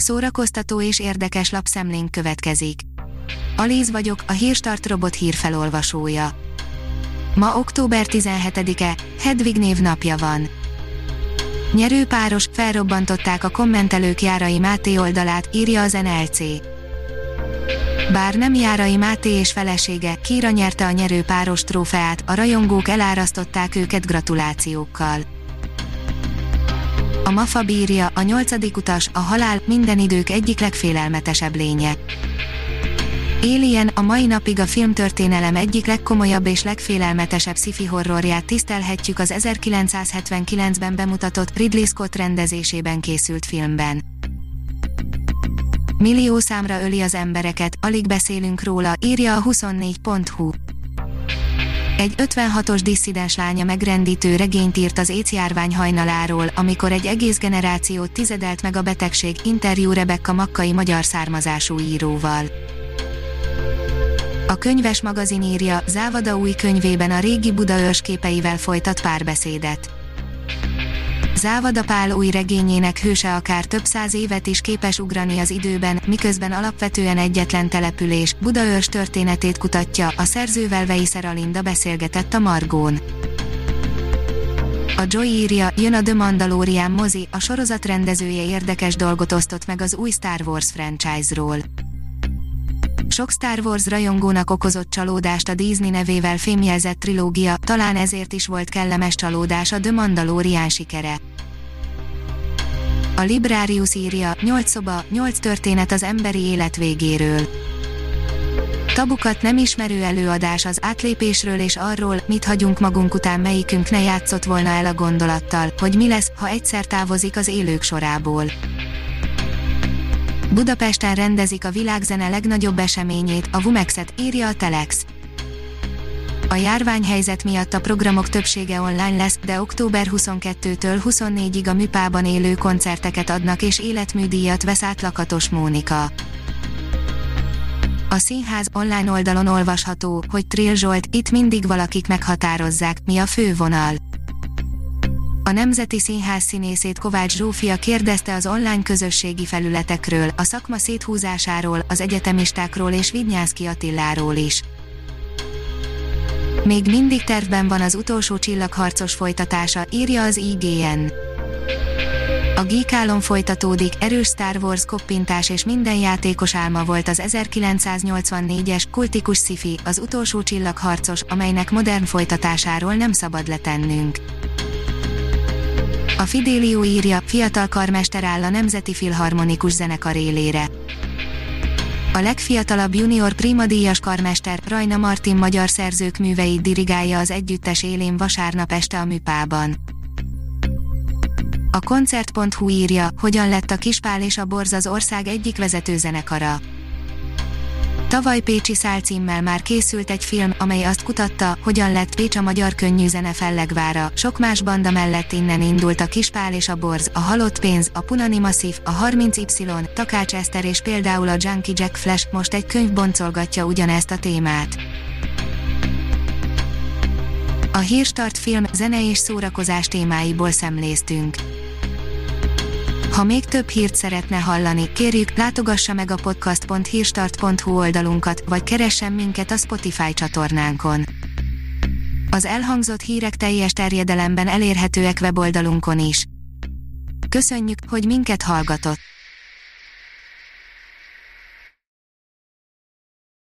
Szórakoztató és érdekes lapszemlénk következik. Alíz vagyok, a Hírstart robot hírfelolvasója. Ma október 17-e, Hedvig névnapja van. Nyerőpáros, felrobbantották a kommentelők Járai Máté oldalát, írja az NLC. Bár nem Járai Máté és felesége, Kira nyerte a nyerőpáros trófeát, a rajongók elárasztották őket gratulációkkal. A Mafa bírja, a nyolcadik utas, a halál, minden idők egyik legfélelmetesebb lénye. Alien a mai napig a filmtörténelem egyik legkomolyabb és legfélelmetesebb sci-fi horrorját tisztelhetjük az 1979-ben bemutatott Ridley Scott rendezésében készült filmben. Millió számra öli az embereket, alig beszélünk róla, írja a 24.hu. Egy 56-os disszidens lánya megrendítő regényt írt az AIDS járvány hajnaláról, amikor egy egész generációt tizedelt meg a betegség, interjú Rebecca Makkai magyar származású íróval. A könyves magazin írja, Závada új könyvében a régi Buda ősképeivel folytat párbeszédet. Závada Pál új regényének hőse akár több száz évet is képes ugrani az időben, miközben alapvetően egyetlen település, Budaörs történetét kutatja, a szerzővel Veiszer Alinda beszélgetett a Margón. A Joy írja, jön a The Mandalorian mozi, a sorozat rendezője érdekes dolgot osztott meg az új Star Wars franchise-ról. Sok Star Wars rajongónak okozott csalódást a Disney nevével fémjelzett trilógia, talán ezért is volt kellemes csalódás a The Mandalorian sikere. A Librarius írja, 8 szoba, 8 történet az emberi élet végéről. Tabukat nem ismerő előadás az átlépésről és arról, mit hagyunk magunk után melyikünk ne játszott volna el a gondolattal, hogy mi lesz, ha egyszer távozik az élők sorából. Budapesten rendezik a világzene legnagyobb eseményét, a Vumexet, írja a Telex. A járványhelyzet miatt a programok többsége online lesz, de október 22-től 24-ig a műpában élő koncerteket adnak és életműdíjat vesz át Lakatos Mónika. A színház online oldalon olvasható, hogy Trill Zsolt, itt mindig valakik meghatározzák, mi a fővonal a Nemzeti Színház színészét Kovács Zsófia kérdezte az online közösségi felületekről, a szakma széthúzásáról, az egyetemistákról és Vidnyánszki Attiláról is. Még mindig tervben van az utolsó csillagharcos folytatása, írja az IGN. A Geek folytatódik, erős Star Wars koppintás és minden játékos álma volt az 1984-es kultikus sci az utolsó csillagharcos, amelynek modern folytatásáról nem szabad letennünk. A Fidelio írja, fiatal karmester áll a Nemzeti Filharmonikus Zenekar élére. A legfiatalabb junior díjas karmester, Rajna Martin magyar szerzők műveit dirigálja az együttes élén vasárnap este a műpában. A koncert.hu írja, hogyan lett a Kispál és a Borz az ország egyik vezető zenekara. Tavaly Pécsi Szál címmel már készült egy film, amely azt kutatta, hogyan lett Pécs a magyar könnyű zene fellegvára. Sok más banda mellett innen indult a Kispál és a Borz, a Halott Pénz, a Punani Massive, a 30Y, Takács Eszter és például a Junkie Jack Flash most egy könyv boncolgatja ugyanezt a témát. A Hírstart film, zene és szórakozás témáiból szemléztünk. Ha még több hírt szeretne hallani, kérjük, látogassa meg a podcast.hírstart.hu oldalunkat, vagy keressen minket a Spotify csatornánkon. Az elhangzott hírek teljes terjedelemben elérhetőek weboldalunkon is. Köszönjük, hogy minket hallgatott!